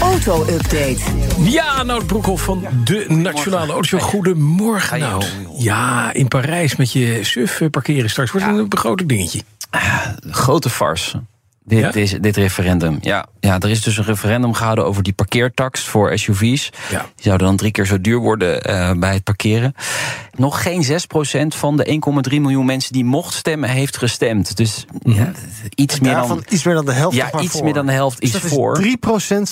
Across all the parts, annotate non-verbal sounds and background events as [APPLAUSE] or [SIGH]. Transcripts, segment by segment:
Auto-update. Ja, Nout Broekhoff van de Nationale Autoshow. Goedemorgen, Nout. Ja, in Parijs met je suf parkeren straks. Wordt een begroting dingetje. Grote farce. Dit, Ja? dit referendum. Ja, ja, er is dus een referendum gehouden over die parkeertax voor SUV's. Ja. Die zouden dan drie keer zo duur worden eh, bij het parkeren. Nog geen 6% van de 1,3 miljoen mensen die mocht stemmen, heeft gestemd. Dus ja, iets meer dan. iets meer dan de helft Ja, iets voor. meer dan de helft Dus is is voor. 3%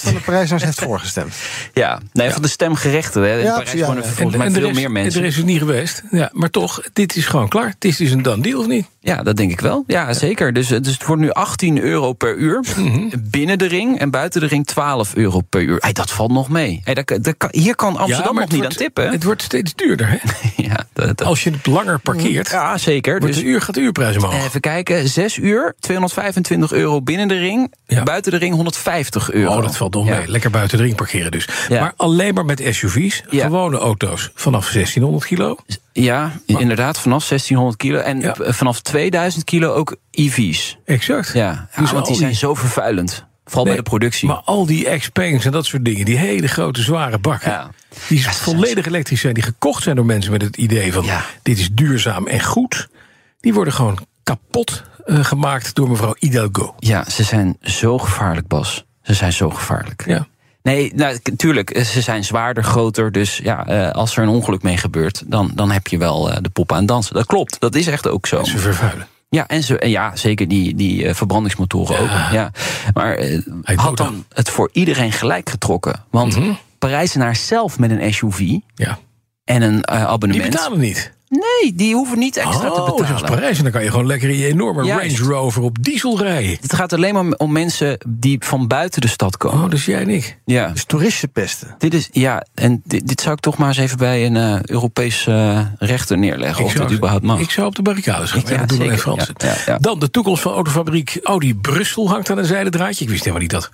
van de Parijzers heeft voorgestemd. [LAUGHS] Ja, nee, van de stemgerechten. Hè. In Ja, Parijs volgens mij de veel rest, meer mensen. rest is niet geweest. Ja, maar toch, dit is gewoon klaar. Het is dus een dan deal, of niet? Ja, dat denk ik wel. Ja, zeker. Dus, dus het wordt nu 18 euro per uur. Mhm. Binnen de ring en buiten de ring 12 euro per uur. Hey, dat valt nog mee. Hey, dat, dat kan- hier kan Amsterdam nog het niet wordt, aan tippen. Het wordt steeds duurder, hè? [LAUGHS] ja, dat- Als je het langer parkeert, ja, zeker. Dus de uur, gaat de uurprijs omhoog. even kijken. 6 uur, 225 euro binnen de ring. Ja. Buiten de ring 150 euro. Oh, dat valt nog Ja. mee. Lekker buiten de ring parkeren dus. Maar alleen maar met SUV's, gewone auto's vanaf 1600 kilo. Ja, inderdaad, vanaf 1600 kilo. En vanaf 2000 kilo ook EV's. Exact. Ja, Dus want die zijn zo vervuilend. Vooral Nee, bij de productie. Maar al die X-Pains en dat soort dingen, die hele grote zware bakken... Ja. die Ja, volledig elektrisch zijn, die gekocht zijn door mensen met het idee van... Ja. dit is duurzaam en goed, die worden gewoon kapot eh, gemaakt door mevrouw Hidalgo. Ja, ze zijn zo gevaarlijk, Bas. Ze zijn zo gevaarlijk. Ja. Nee, nou, k- tuurlijk, eh, ze zijn zwaarder, groter. Dus ja, eh, als er een ongeluk mee gebeurt, dan, dan heb je wel de pop aan het dansen. Dat klopt, dat is echt ook zo. Ze vervuilen. Ja, en, en ja, zeker die, die eh, verbrandingsmotoren ook. Ja. Maar eh, had dan het voor iedereen gelijk getrokken? Want. Parijzenaars zelf met een SUV Ja. en een eh, Die abonnement... betalen niet. Nee, die hoeven niet extra te oh, betalen. zoals Parijs. En dan kan je gewoon lekker in je enorme Juist. Range Rover op diesel rijden. Het gaat alleen maar om mensen die van buiten de stad komen. Oh, dus jij en ik. Ja. Dus toeristen pesten. Dit is, ja, en dit, dit zou ik toch maar eens even bij een eh Europees eh, rechter neerleggen. of dat überhaupt mag. Ik zou op de barricades gaan. Ik- Ja, ja, dat doen we in zeker. Fransen. Ja, ja, ja. Dan de toekomst van autofabriek Audi Brussel hangt aan een zijdendraadje. Ik wist helemaal niet dat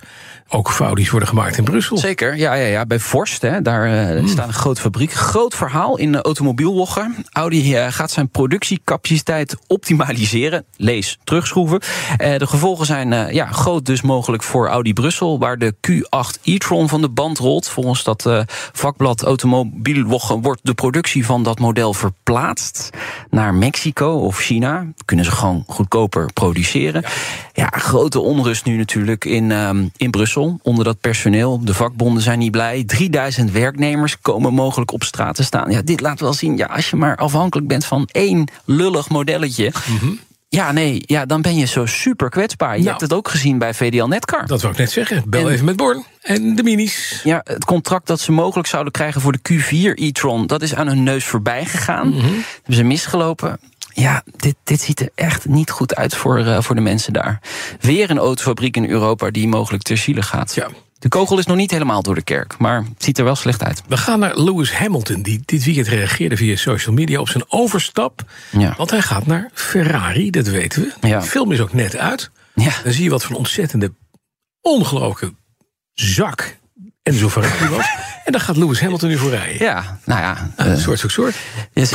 ook Audi's worden gemaakt in Brussel. Zeker, ja, ja, ja. Bij Forst, hè, daar eh, Hmm. staat een grote fabriek. Groot verhaal in de automobielwoggen. Audi eh, gaat zijn productiecapaciteit optimaliseren. Lees, terugschroeven. Eh, de gevolgen zijn eh, ja, groot dus mogelijk voor Audi Brussel... waar de Q8 e-tron van de band rolt. Volgens dat vakblad Automobielwoggen wordt de productie van dat model verplaatst... naar Mexico of China. Kunnen ze gewoon goedkoper produceren. Ja, grote onrust nu natuurlijk in, ehm, in Brussel onder dat personeel. De vakbonden zijn niet blij. 3000 werknemers komen mogelijk op straat te staan. Ja, dit laat wel zien, ja, als je maar afhankelijk bent van één lullig modelletje. Ja, nee, ja, dan ben je zo super kwetsbaar. Je Nou. hebt het ook gezien bij VDL Netcar. Dat wou ik net zeggen. Bel En- even met Born. En de minis. Ja, het contract dat ze mogelijk zouden krijgen voor de Q4 e-tron, dat is aan hun neus voorbij gegaan. Mhm. Hebben ze misgelopen. Ja, dit, dit ziet er echt niet goed uit voor, eh, voor de mensen daar. Weer een autofabriek in Europa die mogelijk ter ziele gaat. Ja. De kogel is nog niet helemaal door de kerk, maar het ziet er wel slecht uit. We gaan naar Lewis Hamilton, die dit weekend reageerde via social media op zijn overstap. Ja. Want hij gaat naar Ferrari, dat weten we. Ja. De film is ook net uit. Ja. Dan zie je wat voor een ontzettende, ongelooflijke zak Enzo Ferrari was. [LAUGHS] en daar gaat Lewis Hamilton nu voor rijden. Ja, nou ja. Ah, eh, soort, soort, soort. Yes.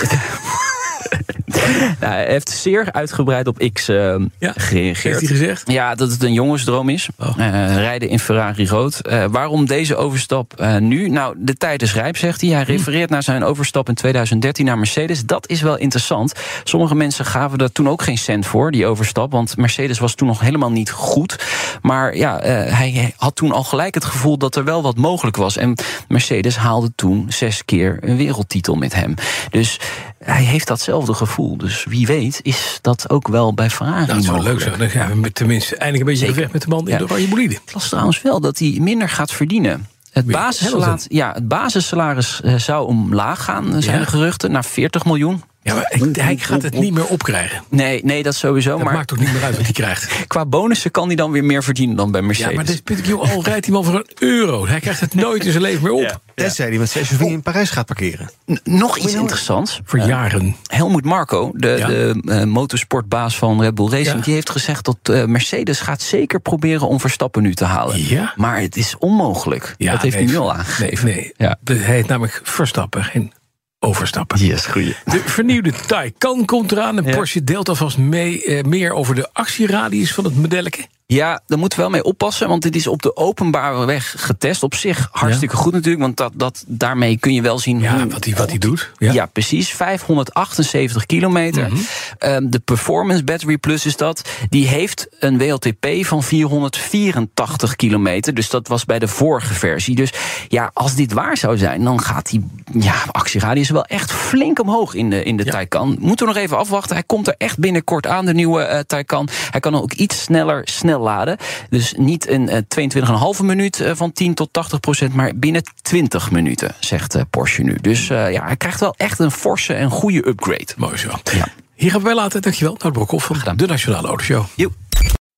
[LAUGHS] nou, hij heeft zeer uitgebreid op X eh, Ja, gereageerd. heeft hij gezegd? Ja, dat het een jongensdroom is. Oh. Eh, rijden in Ferrari rood. Eh, waarom deze overstap eh, nu? Nou, de tijd is rijp, zegt hij. Hij Hm. refereert naar zijn overstap in 2013 naar Mercedes. Dat is wel interessant. Sommige mensen gaven daar toen ook geen cent voor, die overstap. Want Mercedes was toen nog helemaal niet goed. Maar ja, eh, hij had toen al gelijk het gevoel dat er wel wat mogelijk was. En Mercedes haalde toen zes keer een wereldtitel met hem. Dus hij heeft datzelfde gevoel. Dus wie weet is dat ook wel bij Ferrari Nou, dat zou leuk zijn. Dan gaan we met- tenminste eindelijk een beetje Zeker. gevecht met de man in Ja. de oranje bolide. Ik las trouwens wel dat hij minder gaat verdienen. Het basissalaris, ja, het basissalaris eh, zou omlaag gaan, zijn Ja. de geruchten, naar 40 miljoen. Ja, maar ik- hij gaat het niet meer opkrijgen. Nee, nee, dat sowieso. Dat maar maakt ook niet meer uit wat hij krijgt. [LAUGHS] qua bonussen kan hij dan weer meer verdienen dan bij Mercedes. Ja, maar dit punt, joh, al rijdt hij man voor een euro. Hij krijgt het nooit in zijn leven meer op. Tenzij hij met zijn SUV in Parijs gaat parkeren. N- Nog iets interessants. Voor jaren. Helmoet Marco, de, Ja. de eh, motorsportbaas van Red Bull Racing, Ja. die heeft gezegd dat eh, Mercedes gaat zeker proberen om Verstappen nu te halen. Ja? Maar het is onmogelijk. Ja, dat heeft nee, hij nu al aangegeven. Nee, nee. Ja. De- Hij heet namelijk Verstappen, geen Overstappen. Yes, goeie. De vernieuwde Taycan komt eraan. En Ja. Porsche deelt alvast mee, eh, meer over de actieradius van het modelletje. Ja, daar moeten we wel mee oppassen, want dit is op de openbare weg getest. Op zich hartstikke goed natuurlijk, want dat, dat, daarmee kun je wel zien Ja, hoe wat hij wat doet. Ja, Ja. precies. 578 kilometer. Mhm. Ehm, de Performance Battery Plus is dat. Die heeft een WLTP van 484 kilometer. Dus dat was bij de vorige versie. Dus ja, als dit waar zou zijn, dan gaat die ja, actieradius wel echt flink omhoog in de, in de Ja. Taycan. Moeten we nog even afwachten. Hij komt er echt binnenkort aan, de nieuwe eh Taycan. Hij kan ook iets sneller snel laden. Dus niet in eh 22,5 minuut eh, van 10 tot 80 procent, maar binnen 20 minuten, zegt eh, Porsche nu. Dus eh, ja, hij krijgt wel echt een forse en goede upgrade. Mooi zo. Ja. Hier gaan we bij laten. Dankjewel. Nout Brokhoff van gedaan. de Nationale Autoshow. Joep.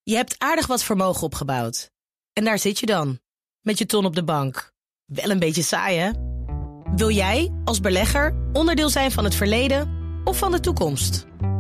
Je hebt aardig wat vermogen opgebouwd. En daar zit je dan, met je ton op de bank. Wel een beetje saai, hè? Wil jij, als belegger, onderdeel zijn van het verleden of van de toekomst?